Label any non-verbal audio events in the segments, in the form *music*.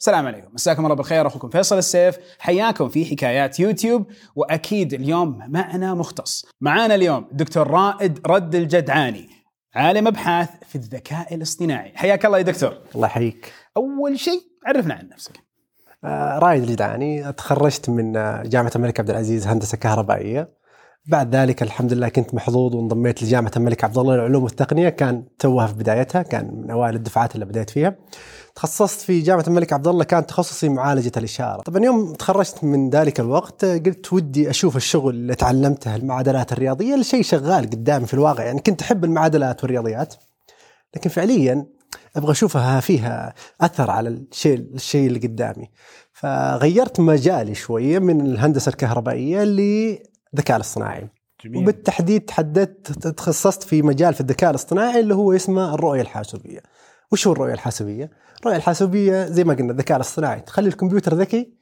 السلام عليكم. مساكم الله بالخير. أخوكم فيصل السيف. حياكم في حكايات يوتيوب. وأكيد اليوم معنا مختص. معانا اليوم دكتور رائد رد الجدعاني عالم أبحاث في الذكاء الاصطناعي. حياك الله يا دكتور. الله يحييك. أول شيء عرفنا عن نفسك. آه، رائد الجدعاني تخرجت من جامعة الملك عبد العزيز هندسة كهربائية. بعد ذلك الحمد لله كنت محظوظ وانضميت لجامعة الملك عبد الله للعلوم والتقنية. كان توها في بدايتها كان من أوائل الدفعات اللي بديت فيها. تخصصت في جامعة الملك عبد الله كان تخصصي معالجة الإشارة. طبعا يوم تخرجت من ذلك الوقت قلت ودي أشوف الشغل اللي تعلمته المعادلات الرياضية لشيء شغال قدامي في الواقع. يعني كنت أحب المعادلات والرياضيات لكن فعليا أبغى أشوفها فيها أثر على الشيء الشيء اللي قدامي. فغيرت مجالي شوية من الهندسة الكهربائية للذكاء الاصطناعي. جميل. وبالتحديد تحددت تخصصت في مجال في الذكاء الاصطناعي اللي هو اسمه الرؤية الحاسوبية. وش هو الرؤية الحاسوبية؟ الرؤية الحاسوبية زي ما قلنا الذكاء الاصطناعي. تخلي الكمبيوتر ذكي.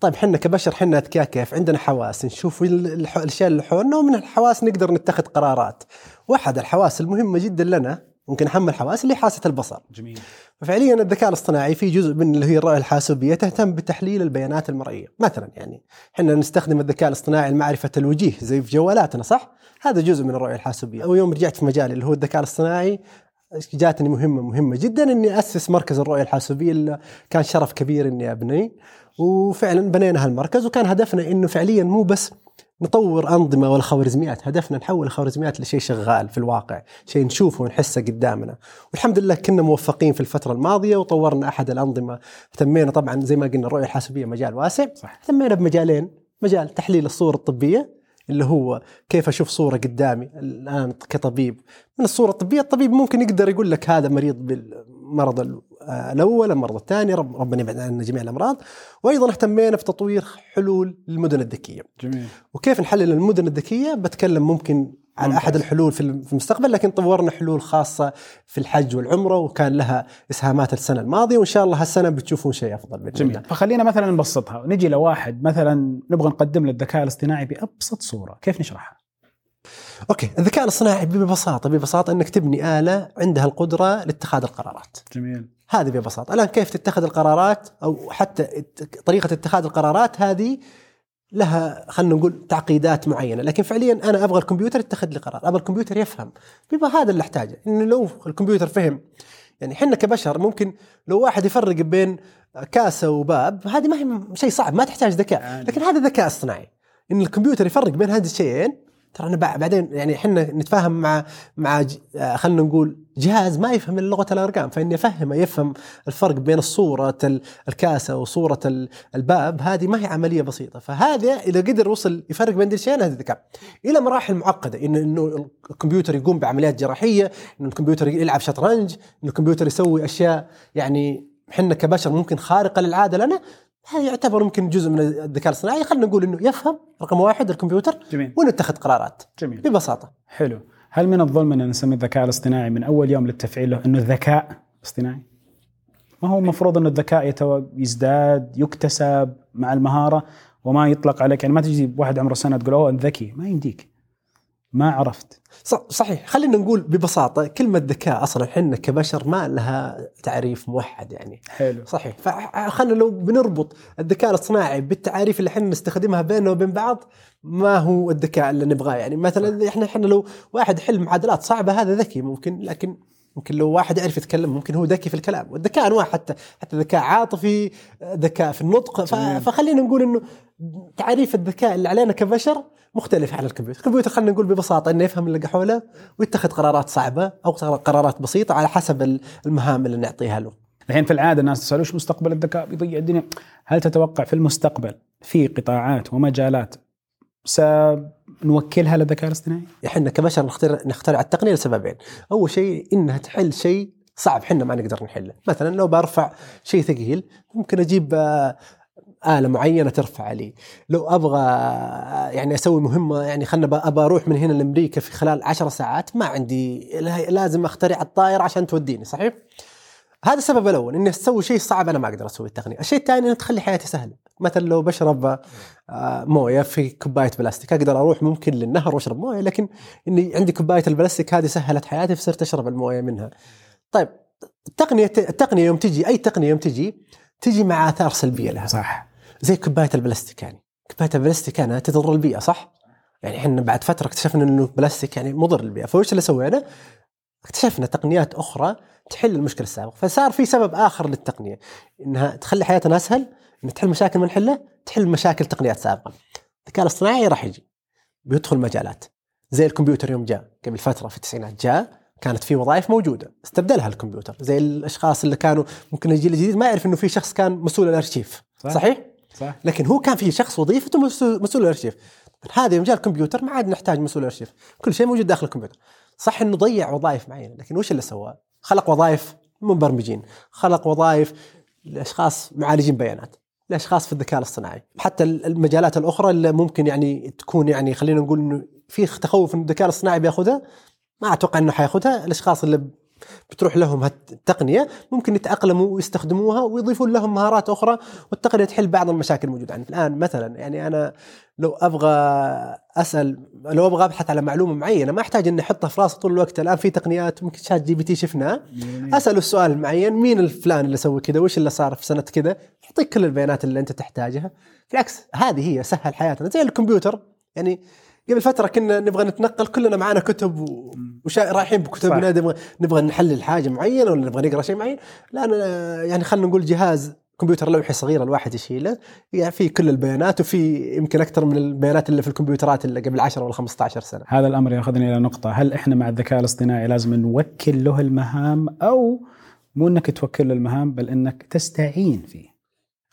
طيب حنا كبشر حنا اذكياء كيف؟ عندنا حواس. نشوف الاشياء اللي حولنا ومن الحواس نقدر نتخذ قرارات. واحد الحواس المهمة جدا لنا ممكن أحمل حواس اللي حاسة البصر. جميل. ففعليا الذكاء الاصطناعي في جزء من اللي هي الرؤية الحاسوبية تهتم بتحليل البيانات المرئية، مثلا يعني إحنا نستخدم الذكاء الاصطناعي لمعرفة الوجيه زي في جوالاتنا صح؟ هذا جزء من الرؤية الحاسوبية، ويوم رجعت في مجالي اللي هو الذكاء الاصطناعي جاتني مهمة مهمة جدا إني أسس مركز الرؤية الحاسوبية اللي كان شرف كبير إني أبنيه. وفعلا بنينا هالمركز وكان هدفنا إنه فعليا مو بس نطور أنظمة ولا خوارزميات، هدفنا نحول الخوارزميات لشيء شغال في الواقع، شيء نشوفه ونحسه قدامنا، والحمد لله كنا موفقين في الفترة الماضية وطورنا أحد الأنظمة، اهتمينا طبعا زي ما قلنا الرؤية الحاسوبية مجال واسع، اهتمينا بمجالين، مجال تحليل الصور الطبية اللي هو كيف أشوف صورة قدامي. الآن كطبيب، من الصورة الطبية الطبيب ممكن يقدر يقول لك هذا مريض بالمرض ال- آه، الأول، المرض الثاني، رب ربنا يبعد عنا جميع الأمراض، وأيضا اهتمينا بتطوير حلول للمدن الذكية. جميل. وكيف نحلل المدن الذكية؟ بتكلم ممكن على ممتاز. أحد الحلول في في المستقبل لكن طورنا حلول خاصة في الحج والعمرة وكان لها إسهامات السنة الماضية وإن شاء الله هالسنة بتشوفون شيء أفضل بإذن جميل. الله. فخلينا مثلا نبسطها. نجي لواحد مثلا نبغى نقدم له الذكاء الاصطناعي بأبسط صورة. كيف نشرحها؟ أوكي الذكاء الاصطناعي ببساطة ببساطة إنك تبني آلة عندها القدرة لاتخاذ القرارات. جميل. هذه ببساطة، الآن كيف تتخذ القرارات؟ أو حتى طريقة اتخاذ القرارات هذه لها خلينا نقول تعقيدات معينة، لكن فعليا أنا أبغى الكمبيوتر يتخذ لي قرار، أبغى الكمبيوتر يفهم، بيبقى هذا اللي أحتاجه، انه لو الكمبيوتر فهم يعني إحنا كبشر ممكن لو واحد يفرق بين كاسة وباب هذه ما هي شيء صعب ما تحتاج ذكاء، عادي. لكن هذا ذكاء اصطناعي، إن الكمبيوتر يفرق بين هذه الشيئين ترى أنا بع- بعدين يعني إحنا نتفاهم مع مع آه، خلينا نقول جهاز ما يفهم إلا لغة الأرقام فإني أفهمه يفهم الفرق بين الصورة ال- الكاسة وصورة ال- الباب هذه ما هي عملية بسيطة. فهذا إذا قدر وصل يفرق بين الشيئين هذا ذكاء إلى مراحل معقدة انه إنه الكمبيوتر يقوم بعمليات جراحية انه الكمبيوتر يلعب شطرنج انه الكمبيوتر يسوي أشياء يعني إحنا كبشر ممكن خارقة للعادة لنا هذا يعتبر ممكن جزء من الذكاء الاصطناعي؟ خلينا نقول إنه يفهم رقم واحد الكمبيوتر جميل. ونتخذ قرارات. جميل. ببساطة. حلو. هل من الظلم أن نسمي الذكاء الاصطناعي من أول يوم للتفعيل له أنه ذكاء اصطناعي؟ ما هو المفروض انه الذكاء يتو... يزداد يكتسب مع المهارة وما يطلق عليك؟ يعني ما تجي واحد عمره سنة تقول أوه ذكي. ما يمديك. ما عرفت. صحيح. خلينا نقول ببساطة كلمة ذكاء أصلا إحنا كبشر ما لها تعريف موحد يعني. حلو. صحيح. فخلنا لو بنربط الذكاء الاصطناعي بالتعاريف اللي إحنا نستخدمها بيننا وبين بعض ما هو الذكاء اللي نبغاه يعني؟ مثلا إحنا إحنا لو واحد يحل معادلات صعبة هذا ذكي ممكن لكن ممكن لو واحد يعرف يتكلم ممكن هو ذكي في الكلام. والذكاء أنواع حتى حتى ذكاء عاطفي ذكاء في النطق. فخلينا نقول إنه تعريف الذكاء اللي علينا كبشر مختلف عن الكمبيوتر، الكمبيوتر خلينا نقول ببساطة إنه يفهم اللي حوله ويتخذ قرارات صعبة أو قرارات بسيطة على حسب المهام اللي نعطيها له. الحين في العادة الناس تسأل وش مستقبل الذكاء؟ بيضيع الدنيا. هل تتوقع في المستقبل في قطاعات ومجالات سنوكلها للذكاء الاصطناعي؟ إحنا كبشر نخترع نخترع التقنية لسببين، أول شيء إنها تحل شيء صعب إحنا ما نقدر نحله، مثلا لو برفع شيء ثقيل ممكن أجيب آه، آلة معينة ترفع لي. لو أبغى يعني أسوي مهمة يعني خلنا أبغى أروح من هنا لأمريكا في خلال عشر ساعات ما عندي لازم أخترع الطائرة عشان توديني صحيح؟ هذا السبب الأول إني أسوي شيء صعب أنا ما أقدر أسوي التقنية، الشيء الثاني إنها تخلي حياتي سهلة، مثلا لو بشرب آه، موية في كوباية بلاستيك أقدر أروح ممكن للنهر وأشرب موية لكن إني عندي كوباية البلاستيك هذه سهلت حياتي فصرت أشرب الموية منها. طيب التقنية التقنية يوم تجي أي تقنية يوم تجي تجي مع آثار سلبية لها. صح. زي كوباية البلاستيك يعني. كوباية البلاستيك أنا تضر البيئة صح؟ يعني إحنا بعد فترة اكتشفنا إنه البلاستيك يعني مضر للبيئه فوش اللي سوينا؟ اكتشفنا تقنيات أخرى تحل المشكلة السابقة. فصار في سبب آخر للتقنية إنها تخلي حياتنا أسهل انها تحل مشاكل ما نحلها تحل مشاكل تقنيات سابقة. الذكاء الاصطناعي راح يجي بيدخل مجالات. زي الكمبيوتر يوم جاء قبل فترة في التسعينات جاء كانت في وظائف موجودة استبدلها الكمبيوتر. زي الأشخاص اللي كانوا ممكن الجيل الجديد ما يعرف إنه في شخص كان مسؤول الارشيف صح. صحيح؟ صح؟ لكن هو كان في شخص وظيفته مسؤول الأرشيف. هذا يوم جاء الكمبيوتر ما عاد نحتاج مسؤول الأرشيف. كل شيء موجود داخل الكمبيوتر. صح إنه ضيع وظائف معينة لكن وش اللي سواه؟ خلق وظائف مبرمجين. خلق وظائف لأشخاص معالجين بيانات لأشخاص في الذكاء الاصطناعي. حتى المجالات الأخرى اللي ممكن يعني تكون يعني خلينا نقول إنه في تخوف إن الذكاء الاصطناعي بيأخذها ما أتوقع إنه حيأخذها. الأشخاص اللي بتروح لهم التقنيه ممكن يتأقلموا ويستخدموها ويضيفون لهم مهارات أخرى والتقنية تحل بعض المشاكل الموجودة يعني الآن مثلا يعني أنا لو أبغى أسأل لو أبغى أبحث على معلومة معينة ما أحتاج إني أحطها في راسي طول الوقت. الآن في تقنيات ممكن ChatGPT شفناه. أسأله السؤال المعين مين الفلان اللي سوى كذا؟ وش اللي صار في سنة كذا؟ يعطيك كل البيانات اللي أنت تحتاجها. بالعكس هذه هي سهل حياتنا. زي الكمبيوتر. يعني قبل فترة كنا نبغى نتنقل كلنا معنا كتب و... وشا... رايحين بكتبنا نبغى نبغى نحلل حاجة معينة ولا نبغى نقرأ شيء معين. الان يعني خلينا نقول جهاز كمبيوتر لوحي صغير الواحد يشيله. يعني في كل البيانات وفي يمكن أكثر من البيانات اللي في الكمبيوترات اللي قبل 10 ولا 15 سنة. هذا الأمر يأخذني إلى نقطة. هل إحنا مع الذكاء الاصطناعي لازم نوكل له المهام أو مو إنك توكل له المهام بل إنك تستعين فيه؟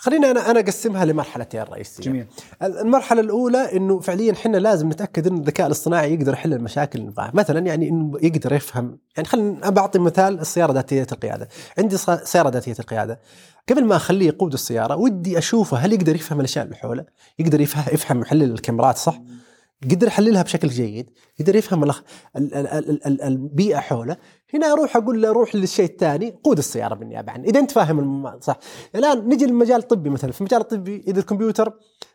خلينا أنا أنا أقسمها لمرحلتين رئيسية. جميل المرحلة الأولى إنه فعليا إحنا لازم نتأكد إن الذكاء الاصطناعي يقدر يحل المشاكل اللي مثلا يعني إنه يقدر يفهم يعني خلينا بعطي مثال السيارة ذاتية القيادة، عندي سيارة ذاتية القيادة، قبل ما أخليه يقود السيارة ودي أشوفه هل يقدر يفهم الأشياء اللي حوله؟ يقدر يفهم يفهم يحلل الكاميرات صح؟ قدر يحللها بشكل جيد قدر يفهم ال ال ال ال البيئة حوله. هنا أروح أقول له روح للشيء الثاني قود السيارة بالنيابة عنه. إذا أنت فاهم صح. الآن نجي للمجال الطبي مثلا. في المجال الطبي إذا الكمبيوتر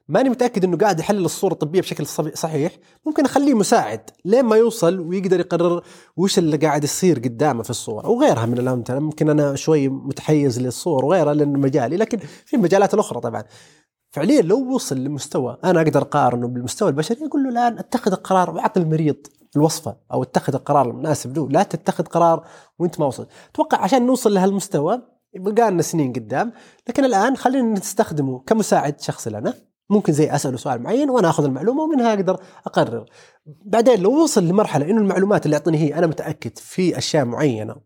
ماني متأكد أنه قاعد يحلل الصورة الطبية بشكل صحيح ممكن أخليه مساعد لين ما يوصل ويقدر يقرر وش اللي قاعد يصير قدامه في الصورة. وغيرها من الأمثلة. ممكن أنا شوي متحيز للصور وغيرها لأنه مجالي لكن في المجالات الأخرى طبعا. فعليا لو وصل لمستوى أنا أقدر أقارنه بالمستوى البشري أقول له الان أتخذ القرار وأعطي المريض الوصفة أو أتخذ القرار المناسب له. لا تتخذ قرار وأنت ما وصلت. أتوقع عشان نوصل لهالمستوى يبقى لنا سنين قدام لكن الآن خلينا نستخدمه كمساعد شخصي لنا. ممكن زي أسأله سؤال معين وأنا آخذ المعلومة ومنها أقدر أقرر. بعدين لو وصل لمرحلة إنه المعلومات اللي يعطيني هي أنا متأكد في أشياء معينة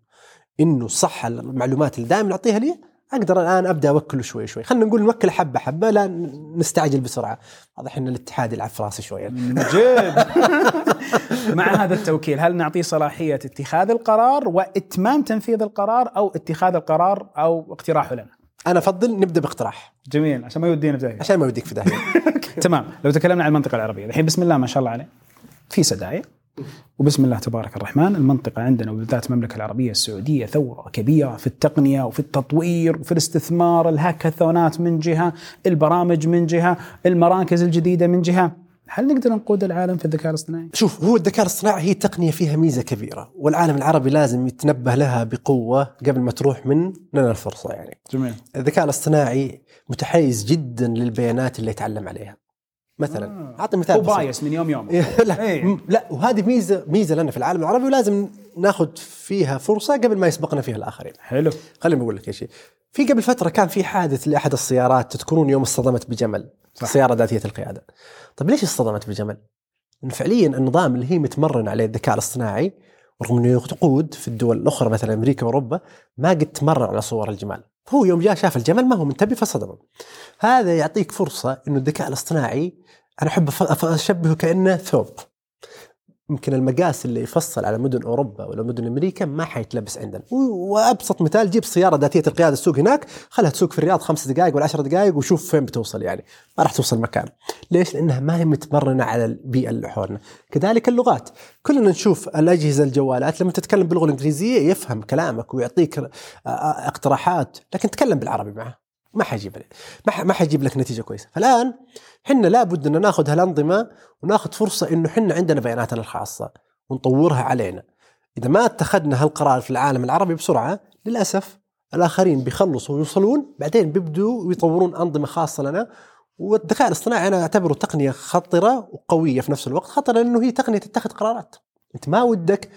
إنه صح المعلومات اللي دائما يعطيها لي أقدر الآن أبدأ اوكله شوي شوي. خلينا نقول نوكله حبة حبة لا نستعجل بسرعة. واضح إن الاتحاد يلعب في راسي شوية. جد *laughs* مع هذا التوكيل هل نعطيه صلاحية اتخاذ القرار وإتمام تنفيذ القرار أو اتخاذ القرار أو اقتراحه لنا؟ أنا أفضل نبدأ باقتراح. جميل عشان ما يودينا في داهية. عشان ما يوديك في داهية. *laughs* تمام. لو تكلمنا عن المنطقة العربية. الحين بسم الله ما شاء الله عليه. في سدايا. وبسم الله تبارك الرحمن. المنطقة عندنا وبالذات المملكة العربية السعودية ثورة كبيرة في التقنية وفي التطوير وفي الاستثمار الهاكاثونات من جهة البرامج من جهة المراكز الجديدة من جهة. هل نقدر نقود العالم في الذكاء الاصطناعي؟ شوف هو الذكاء الاصطناعي هي تقنية فيها ميزة كبيرة والعالم العربي لازم يتنبه لها بقوة قبل ما تروح من لنا الفرصة يعني. جميل. الذكاء الاصطناعي متحيز جدا للبيانات اللي يتعلم عليها. مثلا آه. أعطي مثال هو. بايس من يوم يوم *laughs* لا. م- لا وهذه ميزة ميزة لنا في العالم العربي ولازم ناخذ فيها فرصة قبل ما يسبقنا فيها الآخرين حلو خليني بقول لك شيء في قبل فترة كان في حادث لأحد السيارات تذكرون يوم اصطدمت بجمل صح. سيارة ذاتية القيادة طيب ليش اصطدمت بجمل إن فعليا النظام اللي هي متمرن عليه الذكاء الاصطناعي رغم إنه يقود في الدول الأخرى مثلا أمريكا وأوروبا ما قد تمرن على صور الجمال هو يوم جاء شاف الجمل ما هو منتبه فصدمه. هذا يعطيك فرصة إنه الذكاء الاصطناعي أنا أحب أشبهه كأنه ثوب. يمكن المقاس اللي يفصل على مدن أوروبا ولا مدن أمريكا ما حيتلبس عندنا. وأبسط مثال جيب سيارة ذاتية القيادة السوق هناك خلها تسوق في الرياض خمس دقائق ولا عشر دقائق وشوف فين بتوصل يعني. ما راح توصل مكان. ليش؟ لأنها ما هي متمرنة على البيئة اللي حولنا. كذلك اللغات. كلنا نشوف الأجهزة الجوالات لما تتكلم باللغة الإنجليزية يفهم كلامك ويعطيك اقتراحات لكن تكلم بالعربي معه. ما حيجيب ما ما حيجيب لك نتيجة كويسة. فالآن حنا لابد ان ناخذ هالأنظمة وناخذ فرصة إنه حنا عندنا بياناتنا الخاصة ونطورها علينا. إذا ما اتخذنا هالقرار في العالم العربي بسرعة للأسف الآخرين بيخلصوا ويوصلون بعدين بيبدوا يطورون أنظمة خاصة لنا. والذكاء الاصطناعي أنا أعتبره تقنية خطرة وقوية في نفس الوقت خطره لأنه هي تقنية تتخذ قرارات. أنت ما ودك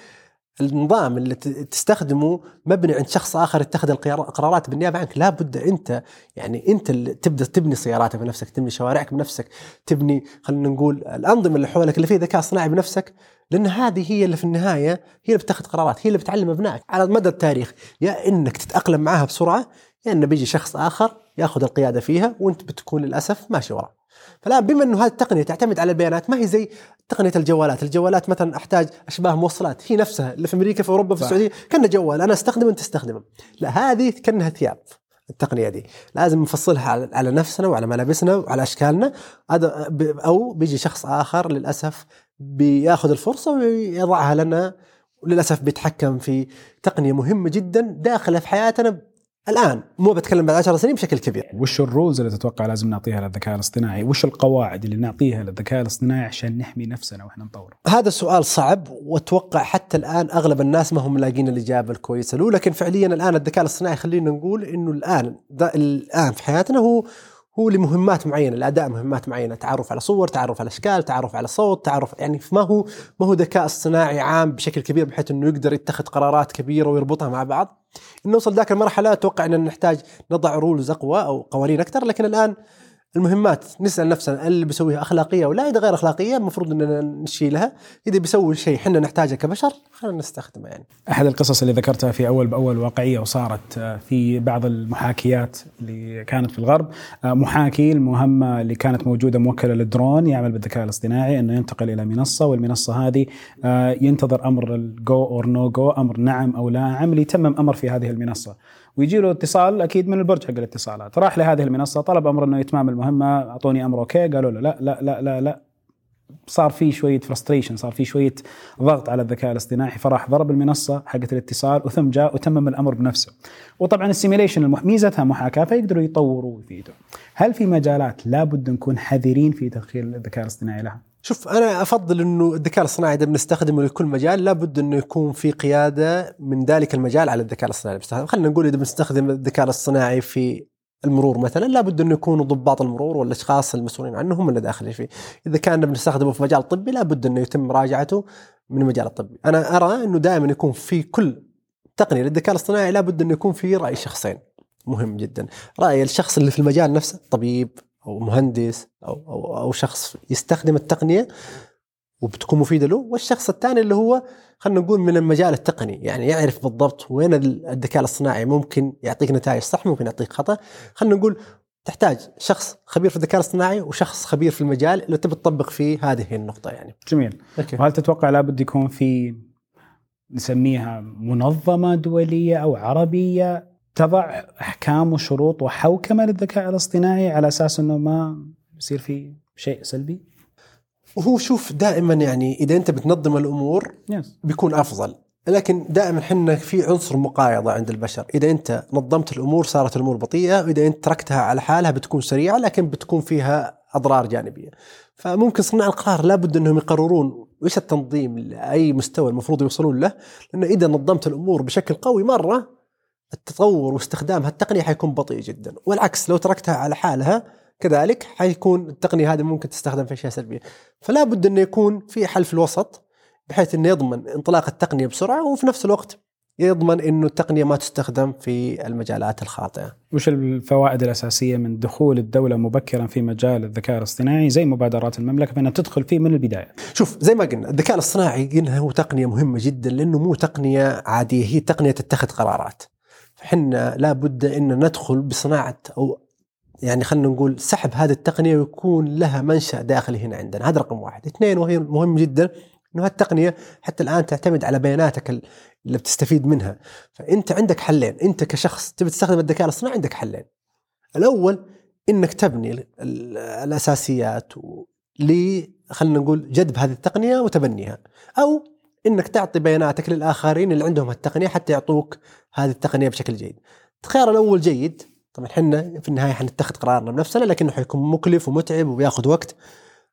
النظام اللي تستخدمه مبني عند شخص آخر يتخذ القرار- القرارات بالنيابة عنك. لابد أنت يعني أنت اللي تبدأ تبني سياراتك بنفسك تبني شوارعك بنفسك تبني خلينا نقول الأنظمة اللي حولك اللي فيها ذكاء اصطناعي بنفسك لأن هذه هي اللي في النهاية هي اللي بتاخذ قرارات هي اللي بتعلم أبنائك. على مدى التاريخ يا إنك تتأقلم معها بسرعة يا انه بيجي شخص آخر يأخذ القيادة فيها وأنت بتكون للأسف ماشي وراه. فالآن بما إنه هذه التقنية تعتمد على البيانات ما هي زي تقنية الجوالات، الجوالات مثلا أحتاج أشباه موصلات، هي نفسها اللي في أمريكا في أوروبا في. السعودية. كانها جوال أنا أستخدمه أنت تستخدمه. لا هذه كأنها ثياب التقنية دي، لازم نفصلها على, نفسنا وعلى ملابسنا وعلى أشكالنا. أو بيجي شخص آخر للأسف بيأخذ الفرصة ويضعها لنا وللاسف بيتحكم في تقنية مهمة جدا داخله في حياتنا الآن مو بتكلم بعد 10 سنين بشكل كبير. وش الرولز اللي تتوقع لازم نعطيها للذكاء الاصطناعي؟ وش القواعد اللي نعطيها للذكاء الاصطناعي عشان نحمي نفسنا وإحنا نطوره؟ هذا السؤال صعب وأتوقع حتى الآن أغلب الناس ما هم لاقين الإجابة الكويسة له لكن فعليا الآن الذكاء الاصطناعي خلينا نقول إنه الان الآن في حياتنا هو هو لمهمات معينة لأداء مهمات معينة تعرف على صور تعرف على أشكال تعرف على صوت تعرف يعني ما هو ما هو ذكاء اصطناعي عام بشكل كبير بحيث إنه يقدر يتخذ قرارات كبيرة ويربطها مع بعض. نوصل ذاك المرحلة أتوقع ان نحتاج نضع رولز أقوى أو قوانين أكثر لكن الآن المهمات نسأل نفسنا اللي بيسويها أخلاقية ولا إذا غير أخلاقية المفروض إننا نشيلها إذا بيسوي شيء إحنا نحتاجه كبشر خلينا نستخدمه يعني. أحد القصص اللي ذكرتها في أول بأول واقعية وصارت آه، في بعض المحاكيات اللي كانت في الغرب آه، محاكي المهمة اللي كانت موجودة موكلة للدرون يعمل بالذكاء الاصطناعي إنه ينتقل إلى منصة والمنصة هذه آه، ينتظر أمر ال go or no go أمر نعم أو لا نعم ليتمم أمر في هذه المنصة. ويجي له اتصال أكيد من البرج حق الاتصالات. راح لهذه المنصة طلب أمر إنه يتمام المهمة أعطوني أمر أوكي قالوا له لا لا لا لا لا. صار في شوية frustration صار في شوية ضغط على الذكاء الاصطناعي فراح ضرب المنصة حقت الاتصال وثم جاء وتمم الأمر بنفسه. وطبعا السيميليشن ميزتها محاكاة فيقدروا يطوروا ويفيدوا. هل في مجالات لابد نكون حذرين في تدخيل الذكاء الاصطناعي لها؟ شوف أنا أفضل إنه الذكاء الاصطناعي إذا بنستخدمه لكل مجال لابد إنه يكون في قيادة من ذلك المجال على الذكاء الاصطناعي. بنستخدمه خلينا نقول إذا بنستخدم الذكاء الاصطناعي في المرور مثلا لابد إنه يكونوا ضباط المرور والأشخاص المسؤولين عنه هم اللي داخلين فيه. إذا كان بنستخدمه في مجال طبي لابد إنه يتم مراجعته من المجال الطبي. أنا أرى إنه دائما يكون في كل تقنية للذكاء الاصطناعي لابد إنه يكون في رأي شخصين. مهم جدا. رأي الشخص اللي في المجال نفسه طبيب أو مهندس أو أو, أو شخص يستخدم التقنية وبتكون مفيدة له والشخص الثاني اللي هو خلينا نقول من المجال التقني يعني يعرف بالضبط وين الذكاء الاصطناعي ممكن يعطيك نتائج صح ممكن يعطيك خطأ. خلينا نقول تحتاج شخص خبير في الذكاء الاصطناعي وشخص خبير في المجال اللي تبي تطبق فيه هذه النقطة يعني. جميل. أوكي. وهل تتوقع لابد يكون في نسميها منظمة دولية أو عربية تضع أحكام وشروط وحوكمة للذكاء الاصطناعي على أساس إنه ما يصير في شيء سلبي؟ وهو شوف دائما يعني إذا أنت بتنظم الأمور بيكون أفضل. لكن دائما إحنا في عنصر مقايضة عند البشر. إذا أنت نظمت الأمور صارت الأمور بطيئة. وإذا أنت تركتها على حالها بتكون سريعة لكن بتكون فيها أضرار جانبية. فممكن صناع القرار لابد إنهم يقررون إيش التنظيم لاي مستوى المفروض يوصلون له. لأن إذا نظمت الأمور بشكل قوي مرة التطور واستخدام هالتقنيه حيكون بطيء جدا والعكس لو تركتها على حالها كذلك حيكون التقنية هذه ممكن تستخدم في أشياء سلبية فلا بد انه يكون في حل في الوسط بحيث انه يضمن انطلاق التقنية بسرعة وفي نفس الوقت يضمن إنه التقنية ما تستخدم في المجالات الخاطئة. وش الفوائد الأساسية من دخول الدولة مبكرا في مجال الذكاء الاصطناعي زي مبادرات المملكة بأنها تدخل فيه من البداية؟ شوف زي ما قلنا الذكاء الاصطناعي قلنا هو تقنية مهمة جدا لأنه مو تقنية عادية هي تقنية تتخذ قرارات. فحنا لابد إن ندخل بصناعة أو يعني خلينا نقول سحب هذه التقنية ويكون لها منشأ داخلي هنا عندنا. هذا رقم واحد. اثنين وهي مهم جدا إنه هالتقنيه حتى الآن تعتمد على بياناتك اللي بتستفيد منها. فأنت عندك حلين. أنت كشخص تبي تستخدم الذكاء الاصطناعي عندك حلين. الأول إنك تبني ال- ال- الأساسيات ل خلينا نقول جذب هذه التقنية وتبنيها. أو إنك تعطي بياناتك للآخرين اللي عندهم التقنية حتى يعطوك هذه التقنية بشكل جيد. الخيار الأول جيد. طبعا إحنا في النهاية حنتخذ قرارنا بنفسنا لكنه حيكون مكلف ومتعب وبياخذ وقت.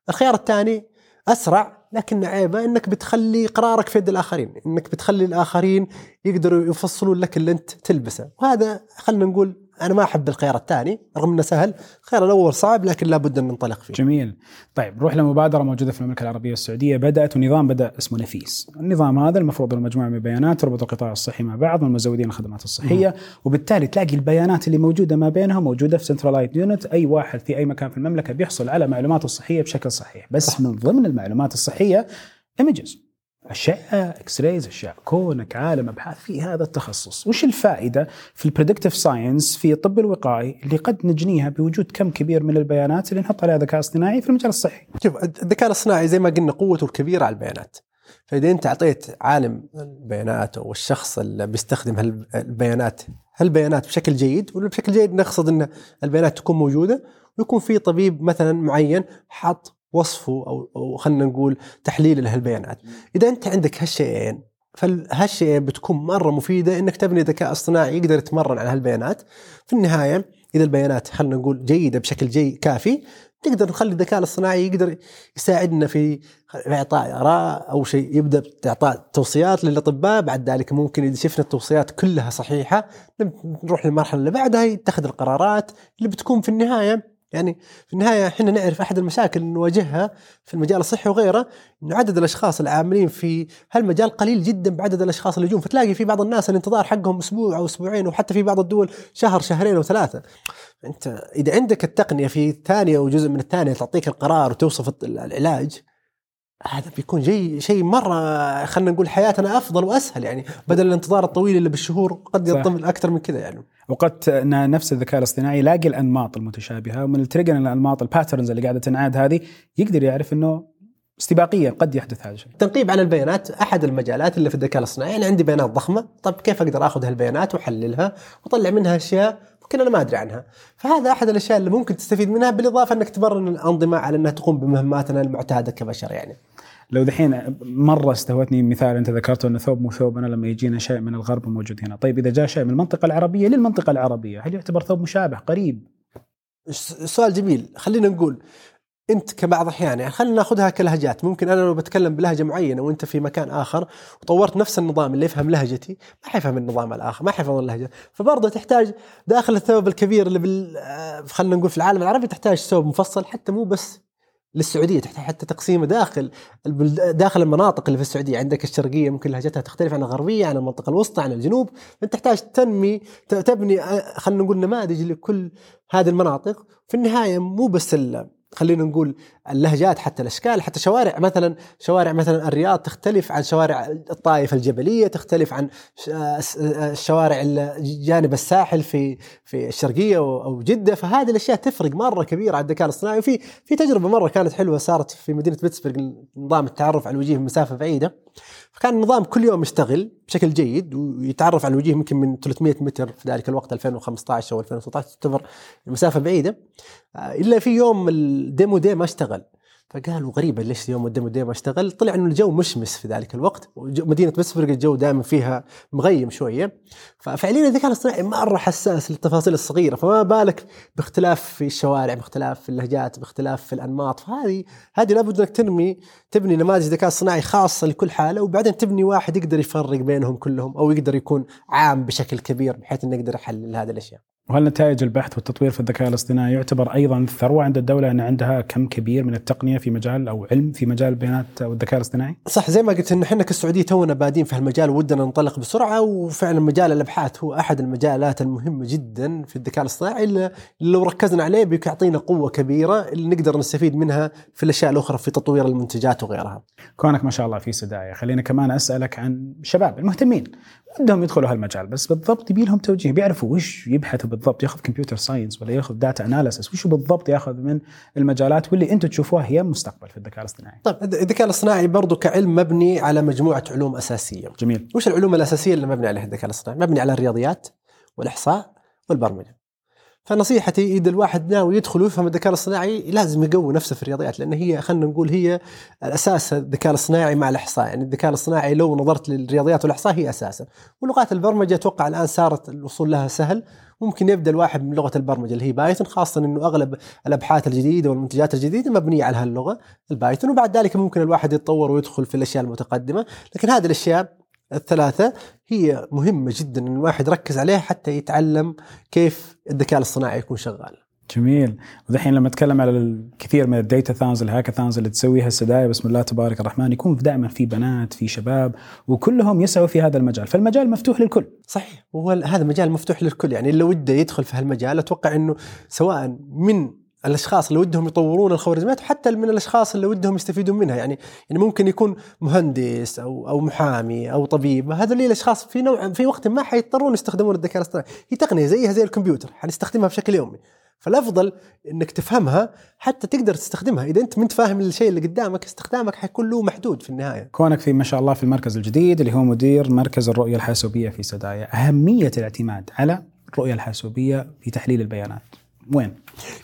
الخيار الثاني أسرع لكن عيبه إنك بتخلي قرارك في يد الآخرين، إنك بتخلي الآخرين يقدروا يفصلون لك اللي أنت تلبسه، وهذا خلينا نقول أنا ما أحب الخيار الثاني رغم إنه سهل، الخيار الأول صعب لكن لابد أن ننطلق فيه. جميل. طيب نروح لمبادرة موجودة في المملكة العربية السعودية. بدأت ونظام بدأ اسمه نفيس. النظام هذا المفروض انه مجموعه من البيانات تربط القطاع الصحي مع بعض من مزودين الخدمات الصحية. وبالتالي تلاقي البيانات اللي موجودة ما بينها موجودة في centralized unit أي واحد في أي مكان في المملكة بيحصل على معلوماته الصحية بشكل صحيح. بس صح. من ضمن المعلومات الصحية images اشعه X-rays اشعه كونك عالم أبحاث في هذا التخصص. وش الفائدة في ال predictive science في الطب الوقائي اللي قد نجنيها بوجود كم كبير من البيانات اللي نحط عليها ذكاء اصطناعي في المجال الصحي؟ شوف الذكاء الاصطناعي زي ما قلنا قوته الكبيرة على البيانات. فإذا أنت أعطيت عالم البيانات أو الشخص اللي بيستخدم هالبيانات هالبيانات بشكل جيد وبشكل جيد نقصد إن البيانات تكون موجودة ويكون في طبيب مثلا معين حط وصفه أو أو خلينا نقول تحليل لهالبيانات. إذا أنت عندك هالشيئين فهالشيء بتكون مرة مفيدة إنك تبني ذكاء اصطناعي يقدر يتمرن على هالبيانات. في النهاية إذا البيانات خلينا نقول جيدة بشكل جيد كافي نقدر نخلي الذكاء الاصطناعي يقدر يساعدنا في إعطاء آراء أو شيء يبدأ باعطاء توصيات للأطباء. بعد ذلك ممكن إذا شفنا التوصيات كلها صحيحة نروح للمرحلة اللي بعدها يتخذ القرارات اللي بتكون في النهاية. يعني في النهاية إحنا نعرف أحد المشاكل اللي نواجهها في المجال الصحي وغيره إنه عدد الأشخاص العاملين في هالمجال قليل جدا بعدد الأشخاص اللي يجون فتلاقي في بعض الناس الانتظار حقهم أسبوع أو أسبوعين وحتى في بعض الدول شهر شهرين أو ثلاثة. انت إذا عندك التقنية في ثانية أو جزء من الثانية تعطيك القرار وتوصف العلاج هذا بيكون شيء شيء مرة خلينا نقول حياتنا أفضل وأسهل يعني بدل الانتظار الطويل اللي بالشهور قد يطول أكثر من كذا يعني. وقد نفس الذكاء الاصطناعي يلاقي الأنماط المتشابهة ومن ال trigger الأنماط ال patterns اللي قاعدة تنعاد هذه يقدر يعرف إنه استباقيا قد يحدث هذا الشيء. التنقيب عن البيانات أحد المجالات اللي في الذكاء الاصطناعي، يعني عندي بيانات ضخمة، طب كيف أقدر آخذ هالبيانات وأحللها وأطلع منها أشياء ممكن أنا ما أدري عنها، فهذا أحد الأشياء اللي ممكن تستفيد منها بالإضافة إنك تمرن الأنظمة على إنها تقوم بمهماتنا المعتادة كبشر يعني. لو دحين مرة استهوتني مثال أنت ذكرته إنه ثوب مو ثوب أنا لما يجينا شيء من الغرب موجود هنا، طيب إذا جاء شيء من المنطقة العربية للمنطقة العربية، هل يعتبر ثوب مشابه قريب؟ سؤال جميل، خلينا نقول انت كبعض الاحيان يعني خلينا ناخذها كلهجات. ممكن أنا لو بتكلم بلهجة معينة وأنت في مكان آخر وطورت نفس النظام اللي يفهم لهجتي ما حيفهم النظام الآخر ما حيفهم اللهجة. فبرضه تحتاج داخل الثوب الكبير اللي بال آه، خلينا نقول في العالم العربي تحتاج ثوب مفصل حتى مو بس للسعودية تحتاج حتى تقسيمه داخل داخل المناطق اللي في السعودية. عندك الشرقية ممكن لهجتها تختلف عن الغربية عن المنطقة الوسطى عن الجنوب. فانت تحتاج تنمي تبني آه، خلينا نقول نماذج لكل هذه المناطق. في النهاية مو بس خلينا نقول اللهجات حتى الأشكال حتى شوارع مثلا شوارع مثلا الرياض تختلف عن شوارع الطائف الجبلية تختلف عن الشوارع جانب الساحل في في الشرقية أو جدة. فهذه الأشياء تفرق مرة كبيرة على الذكاء الاصطناعي. وفي في تجربة مرة كانت حلوة صارت في مدينة بيتسبرغ نظام التعرف على الوجيه من مسافة بعيدة. فكان النظام كل يوم يشتغل بشكل جيد ويتعرف على الوجيه يمكن من 300 متر في ذلك الوقت 2015 أو 2016 تعتبر مسافه بعيدة. إلا في يوم ال demo day ما اشتغل. فقالوا غريبة ليش يوم ال demo day ما اشتغل؟ طلع إنه الجو مشمس في ذلك الوقت ومدينة بيتسبرق الجو دائما فيها مغيم شوية. ففعليا الذكاء الاصطناعي مرة حساس للتفاصيل الصغيرة فما بالك باختلاف في الشوارع باختلاف في اللهجات باختلاف في الأنماط. فهذه هذه لابد إنك تنمي تبني نماذج ذكاء اصطناعي خاصة لكل حالة وبعدين تبني واحد يقدر يفرق بينهم كلهم أو يقدر يكون عام بشكل كبير بحيث انه يقدر يحلل هذه الأشياء. وهل نتائج البحث والتطوير في الذكاء الاصطناعي يعتبر أيضا ثروة عند الدولة أن عندها كم كبير من التقنية في مجال أو علم في مجال البيانات والذكاء الاصطناعي؟ صح زي ما قلت إن إحنا كالسعودية تونا بادين في هالمجال ودنا ننطلق بسرعة وفعلا مجال الأبحاث هو أحد المجالات المهمة جدا في الذكاء الاصطناعي اللي لو ركزنا عليه بيعطينا قوة كبيرة اللي نقدر نستفيد منها في الأشياء الأخرى في تطوير المنتجات وغيرها. كونك ما شاء الله في سدايه خلينا كمان أسألك عن الشباب المهتمين ودهم يدخلوا هالمجال بس بالضبط يبي لهم توجيه بيعرفوا وش يبحثوا بالضبط ياخذ computer science ولا ياخذ data analysis وش بالضبط ياخذ من المجالات واللي أنتم تشوفوها هي المستقبل في الذكاء الاصطناعي. طيب الذكاء الاصطناعي برضو كعلم مبني على مجموعة علوم أساسية. جميل. وش العلوم الأساسية اللي مبني عليها الذكاء الاصطناعي؟ مبني على الرياضيات والإحصاء والبرمجة. فنصيحتي إذا الواحد ناوي يدخل ويفهم الذكاء الاصطناعي لازم يقوي نفسه في الرياضيات لأن هي خلينا نقول هي الأساس الذكاء الاصطناعي مع الإحصاء. يعني الذكاء الاصطناعي لو نظرت للرياضيات والإحصاء هي أساسا. ولغات البرمجة أتوقع الآن صارت الوصول لها سهل. ممكن يبدأ الواحد من لغة البرمجة اللي هي بايثون خاصة إنه أغلب الأبحاث الجديدة والمنتجات الجديدة مبنية على هاللغة البايثون. وبعد ذلك ممكن الواحد يتطور ويدخل في الأشياء المتقدمة. لكن هذه الأشياء الثلاثة هي مهمة جدا إن الواحد يركز عليها حتى يتعلم كيف الذكاء الاصطناعي يكون شغال. جميل. ودحين لما أتكلم على الكثير من ال datathons ال hackathons اللي تسويها السدايا بسم الله تبارك الرحمن يكون دائما في بنات في شباب وكلهم يسعوا في هذا المجال. فالمجال مفتوح للكل. صحيح. وهو هذا مجال مفتوح للكل. يعني اللي وده يدخل في هالمجال أتوقع إنه سواء من الأشخاص اللي ودهم يطورون الخوارزميات وحتى من الأشخاص اللي ودهم يستفيدون منها. يعني يعني ممكن يكون مهندس أو أو محامي أو طبيب. هذول الأشخاص في نوع في وقت ما حيضطرون يستخدمون الذكاء الاصطناعي. هي تقنية زيها زي الكمبيوتر حنستخدمها بشكل يومي. فالأفضل إنك تفهمها حتى تقدر تستخدمها. إذا أنت ما انت فاهم الشيء اللي قدامك استخدامك حيكون له محدود في النهاية. كونك في ما شاء الله في المركز الجديد اللي هو مدير مركز الرؤية الحاسوبية في سدايا أهمية الاعتماد على الرؤية الحاسوبية في تحليل البيانات. وين؟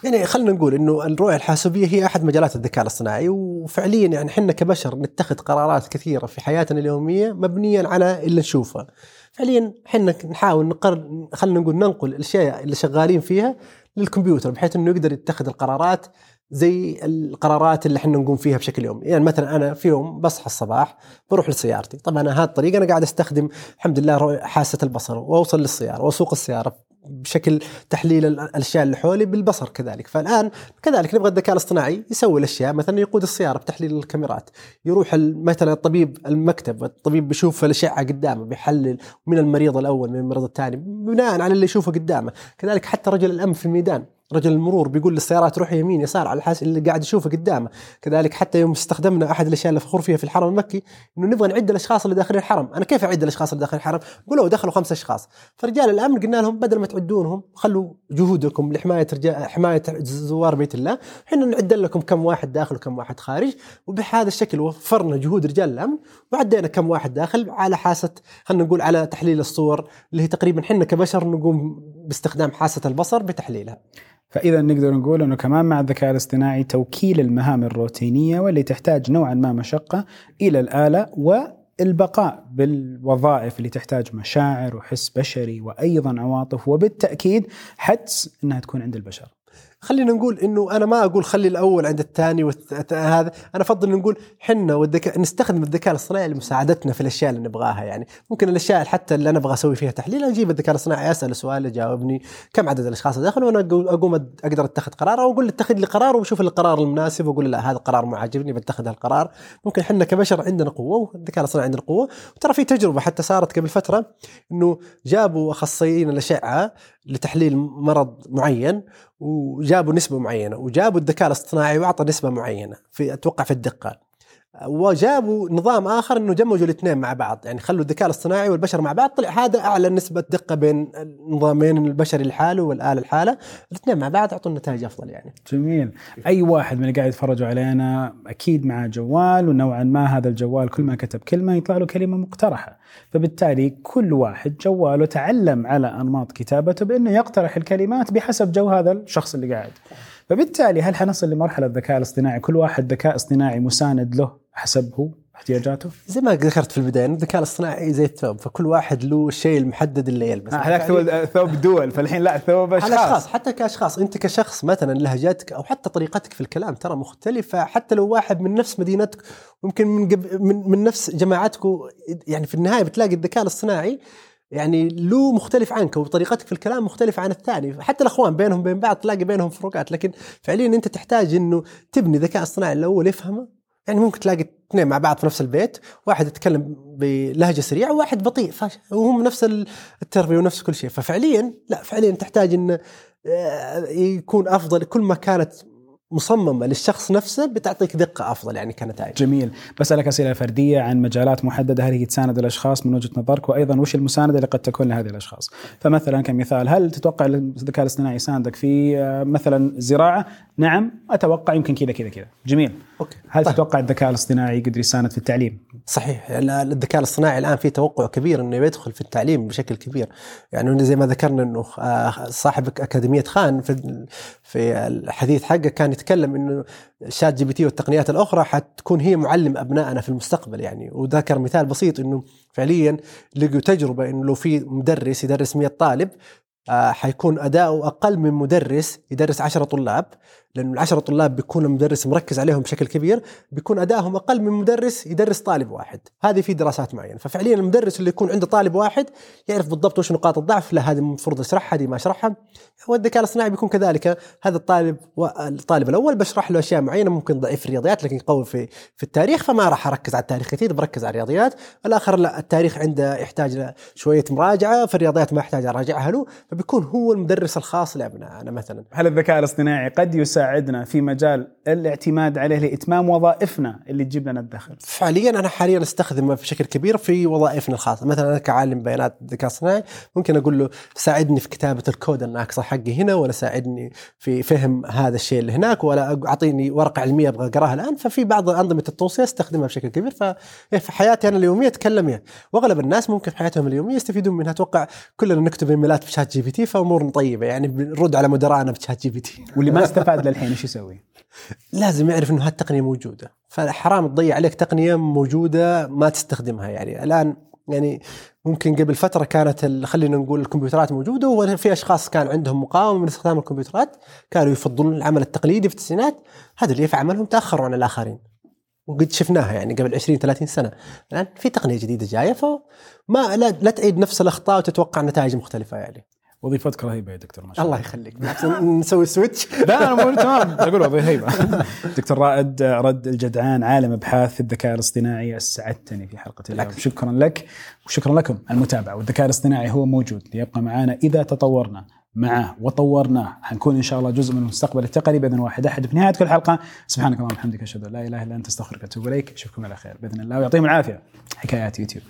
يعني خلينا نقول إنه الرؤية الحاسوبية هي أحد مجالات الذكاء الاصطناعي وفعليا يعني إحنا كبشر نتخذ قرارات كثيرة في حياتنا اليومية مبنيا على اللي نشوفه. فعليا إحنا نحاول نقر خلينا نقول ننقل الأشياء اللي شغالين فيها للكمبيوتر بحيث إنه يقدر يتخذ القرارات زي القرارات اللي إحنا نقوم فيها بشكل يومي. يعني مثلا أنا في يوم بصحى الصباح بروح لسيارتي. طبعا هذه الطريقة أنا قاعد أستخدم الحمد لله حاسة البصر وأوصل للسيارة وأسوق السيارة بشكل تحليل الأشياء اللي حولي بالبصر كذلك. فالآن كذلك نبغى الذكاء الاصطناعي يسوي الأشياء مثلا يقود السيارة بتحليل الكاميرات يروح مثلا الطبيب المكتب الطبيب بيشوف الأشعة قدامه بيحلل من المريض الأول من المريض الثاني بناء على اللي يشوفه قدامه. كذلك حتى رجل الامن في الميدان رجل المرور بيقول للسيارات روح يمين يسار على حسب اللي قاعد يشوفه قدامه. كذلك حتى يوم استخدمنا أحد الأشياء اللي فخور فيها في الحرم المكي إنه نبغى نعد الأشخاص اللي داخلين الحرم. أنا كيف أعد الأشخاص اللي داخلين الحرم؟ قولوا دخلوا خمسة أشخاص. فرجال الأمن قلنا لهم بدل ما تعدونهم خلوا جهودكم لحماية رجال حماية زوار بيت الله. إحنا نعد لكم كم واحد داخل وكم واحد خارج. وبهذا الشكل وفرنا جهود رجال الأمن وعدينا كم واحد داخل على حاسة خلينا نقول على تحليل الصور اللي هي تقريبا إحنا كبشر نقوم باستخدام حاسة البصر بتحليلها. فإذا نقدر نقول أنه كمان مع الذكاء الاصطناعي توكيل المهام الروتينية واللي تحتاج نوعا ما مشقة إلى الآلة والبقاء بالوظائف اللي تحتاج مشاعر وحس بشري وأيضا عواطف وبالتأكيد حدس إنها تكون عند البشر. خلينا نقول إنه أنا ما أقول خلي الأول عند الثاني هذا أنا أفضل نقول حنا والذكاء نستخدم الذكاء الاصطناعي لمساعدتنا في الأشياء اللي نبغاها يعني. ممكن الأشياء حتى اللي أنا أبغى أسوي فيها تحليل أجيب الذكاء الاصطناعي أسأل سؤال يجاوبني كم عدد الأشخاص اللي دخلوا وأنا أقوم أقدر أتخذ قرار أو أقول اتخذ لي قرار وشوف القرار المناسب وأقول لا هذا القرار ما عاجبني بتخذ هالقرار. ممكن إحنا كبشر عندنا قوة والذكاء الاصطناعي عندنا قوة. وترى في تجربة حتى صارت قبل فترة إنه جابوا أخصائيين الأشعة لتحليل مرض معين وجابوا نسبة معينة وجابوا الذكاء الاصطناعي وأعطى نسبة معينة في أتوقع في الدقة وجابوا نظام آخر إنه جمجوا الاثنين مع بعض. يعني خلوا الذكاء الاصطناعي والبشر مع بعض طلع هذا أعلى نسبة دقة بين النظامين البشري لحاله والآلة لحاله الاثنين مع بعض اعطوا نتائج أفضل يعني. جميل. أي واحد من اللي قاعد يتفرجوا علينا أكيد معه جوال ونوعا ما هذا الجوال كل ما كتب كلمة يطلع له كلمة مقترحة. فبالتالي كل واحد جواله تعلم على أنماط كتابته بأنه يقترح الكلمات بحسب جو هذا الشخص اللي قاعد. فبالتالي هل حنصل لمرحلة الذكاء الاصطناعي؟ كل واحد ذكاء اصطناعي مساند له؟ حسب هو احتياجاته؟ زي ما ذكرت في البداية الذكاء الاصطناعي زي الثوب فكل واحد له الشيء المحدد اللي يلبسه هذاك ثوب ثوب دول فالحين لا ثوب أشخاص. أشخاص حتى كأشخاص. أنت كشخص مثلا لهجتك أو حتى طريقتك في الكلام ترى مختلفة. حتى لو واحد من نفس مدينتك ممكن من قب... من, من نفس جماعتكم يعني في النهاية بتلاقي الذكاء الاصطناعي يعني له مختلف عنك وطريقتك في الكلام مختلفة عن الثاني. حتى الأخوان بينهم بين بعض تلاقي بينهم فروقات لكن فعليا أنت تحتاج أنه تبني ذكاء اصطناعي. الأول يفهمه يعني ممكن تلاقي اثنين مع بعض في نفس البيت واحد يتكلم بلهجة سريعة وواحد بطيء وهم نفس التربية ونفس كل شيء. ففعليا لا فعليا تحتاج أن يكون أفضل. كل ما كانت مصممة للشخص نفسه بتعطيك دقة أفضل يعني كنتائج. جميل. بسألك أسئلة فردية عن مجالات محددة. هل هي تساند الأشخاص؟ من وجهة نظرك. وأيضا وش المساندة اللي قد تكون لهذه الأشخاص؟ فمثلا كمثال هل تتوقع الذكاء الاصطناعي يساندك في آه، مثلا زراعة؟ نعم أتوقع يمكن كذا كذا كذا. جميل. okay. هل طيب. تتوقع الذكاء الاصطناعي يقدر يساند في التعليم؟ صحيح. ال- الذكاء الاصطناعي الآن في توقع كبير إنه يدخل في التعليم بشكل كبير. يعني زي ما ذكرنا إنه آه، صاحب أكاديمية خان في في الحديث حقه كان يتكلم إنه ChatGPT والتقنيات الأخرى حتكون هي معلم أبنائنا في المستقبل يعني. وذكر مثال بسيط إنه فعليا لقوا تجربة إنه لو في مدرس يدرس 100 طالب حيكون اداؤه أقل من مدرس يدرس 10 طلاب لأنه العشرة طلاب بيكون المدرس مركز عليهم بشكل كبير بيكون ادائهم أقل من مدرس يدرس طالب واحد. هذه في دراسات معينة. ففعليا المدرس اللي يكون عنده طالب واحد يعرف بالضبط وش نقاط الضعف لا هذه المفروض أشرحها هذه ما أشرحها. والذكاء الاصطناعي بيكون كذلك هذا الطالب الطالب الأول بشرح له أشياء معينة ممكن ضعيف في الرياضيات لكن قوي في في التاريخ فما راح أركز على التاريخ كثير بركز على الرياضيات. الآخر لا التاريخ عنده يحتاج شوية مراجعة في الرياضيات ما يحتاج أراجعها له فبيكون هو المدرس الخاص لأبنائنا مثلا. هل الذكاء الاصطناعي قد يساعدنا في مجال الاعتماد عليه لإتمام وظائفنا اللي تجيب لنا الدخل. فعليا أنا حاليا أستخدمه بشكل كبير في وظائفنا الخاصة، مثلا أنا كعالم بيانات ذكاء اصطناعي ممكن أقول له ساعدني في كتابة الكود الناقصه حقي هنا ولا ساعدني في فهم هذا الشيء اللي هناك ولا أعطيني ورقة علمية أبغى أقراها الآن، ففي بعض أنظمة التوصية أستخدمها بشكل كبير. ففي حياتي أنا اليومية أتكلم فيها، وأغلب الناس ممكن في حياتهم اليومية يستفيدون منها. أتوقع كلنا نكتب إيميلات ب ChatGPT فأمورنا طيبة يعني. بنرد على مدراءنا ب ChatGPT. واللي ما استفاد للحين إيش يسوي؟ *laughs* لازم يعرف إنه هالتقنية موجودة. فحرام تضيع عليك تقنية موجودة ما تستخدمها يعني. الآن يعني ممكن قبل فترة كانت خلينا نقول الكمبيوترات موجودة وفي أشخاص كان عندهم مقاومة من استخدام الكمبيوترات كانوا يفضلون العمل التقليدي في التسعينات. هذا اللي يفعل عملهم تأخروا عن الآخرين. وقد شفناها يعني قبل 20 30 سنة. الآن في تقنية جديدة جاية فما لا, لا تعيد نفس الأخطاء وتتوقع نتائج مختلفة يعني. وظيفتك رهيبة يا دكتور ما شاء الله يخليك. بالعكس نسوي سويتش *laughs* لا أنا تمام. أقول وظيفة هيبة. *laughs* دكتور رائد رد الجدعان عالم أبحاث الذكاء الاصطناعي أسعدتني في حلقة اليوم. بالعكس. شكرا لك. وشكرا لكم المتابعة. والذكاء الاصطناعي هو موجود ليبقى معنا إذا تطورنا معه وطورناه حنكون إن شاء الله جزء من المستقبل التقني بإذن واحد. أحد في نهاية كل حلقة. سبحانك اللهم وبحمدك أشهد أن لا إله إلا أنت أستغفرك وأتوب إليك. أشوفكم على خير بإذن الله ويعطيهم العافية. حكايات يوتيوب.